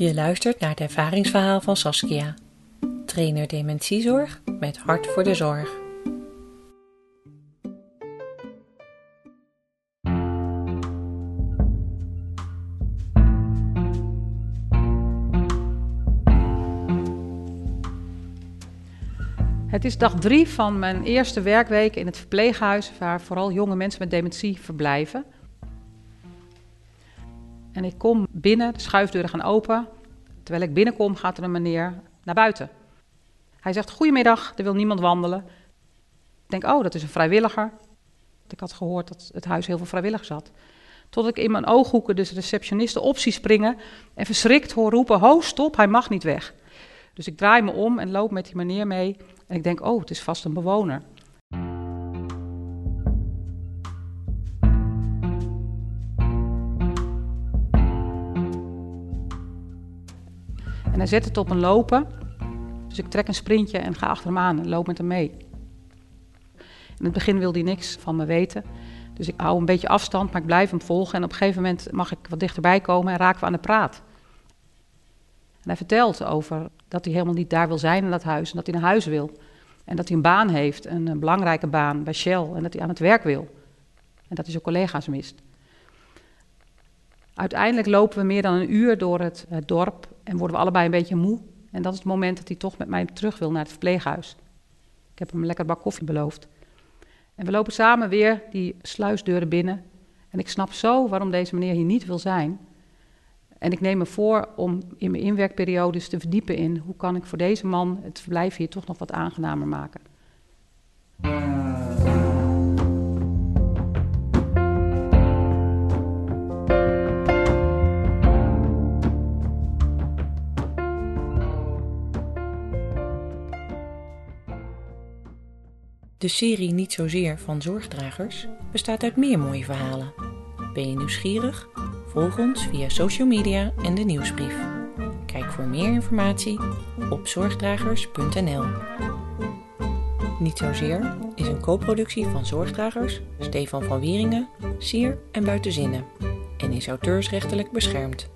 Je luistert naar het ervaringsverhaal van Saskia, trainer dementiezorg met hart voor de zorg. Het is dag drie van mijn eerste werkweek in het verpleeghuis, waar vooral jonge mensen met dementie verblijven. En ik kom binnen, de schuifdeuren gaan open. Terwijl ik binnenkom, gaat er een meneer naar buiten. Hij zegt: Goedemiddag, er wil niemand wandelen. Ik denk: Oh, dat is een vrijwilliger. Ik had gehoord dat het huis heel veel vrijwilligers had. Tot ik in mijn ooghoeken dus de receptioniste op zie springen en verschrikt hoor roepen: Ho, stop, hij mag niet weg. Dus ik draai me om en loop met die meneer mee. En ik denk: Oh, het is vast een bewoner. En hij zet het op een lopen. Dus ik trek een sprintje en ga achter hem aan en loop met hem mee. In het begin wilde hij niks van me weten. Dus ik hou een beetje afstand, maar ik blijf hem volgen. En op een gegeven moment mag ik wat dichterbij komen en raken we aan de praat. En hij vertelt over dat hij helemaal niet daar wil zijn in dat huis. En dat hij naar huis wil. En dat hij een baan heeft, een, een belangrijke baan bij Shell. En dat hij aan het werk wil. En dat hij zijn collega's mist. Uiteindelijk lopen we meer dan een uur door het, het dorp en worden we allebei een beetje moe. En dat is het moment dat hij toch met mij terug wil naar het verpleeghuis. Ik heb hem een lekker bak koffie beloofd. En we lopen samen weer die sluisdeuren binnen. En ik snap zo waarom deze meneer hier niet wil zijn. En ik neem me voor om in mijn inwerkperiodes te verdiepen in hoe kan ik voor deze man het verblijf hier toch nog wat aangenamer maken. De serie Niet zozeer van zorgdragers bestaat uit meer mooie verhalen. Ben je nieuwsgierig? Volg ons via social media en de nieuwsbrief. Kijk voor meer informatie op zorgdragers.nl. Niet zozeer is een co-productie van Zorgdragers, Stefan van Wieringen, Sier en Buitenzinnen en is auteursrechtelijk beschermd.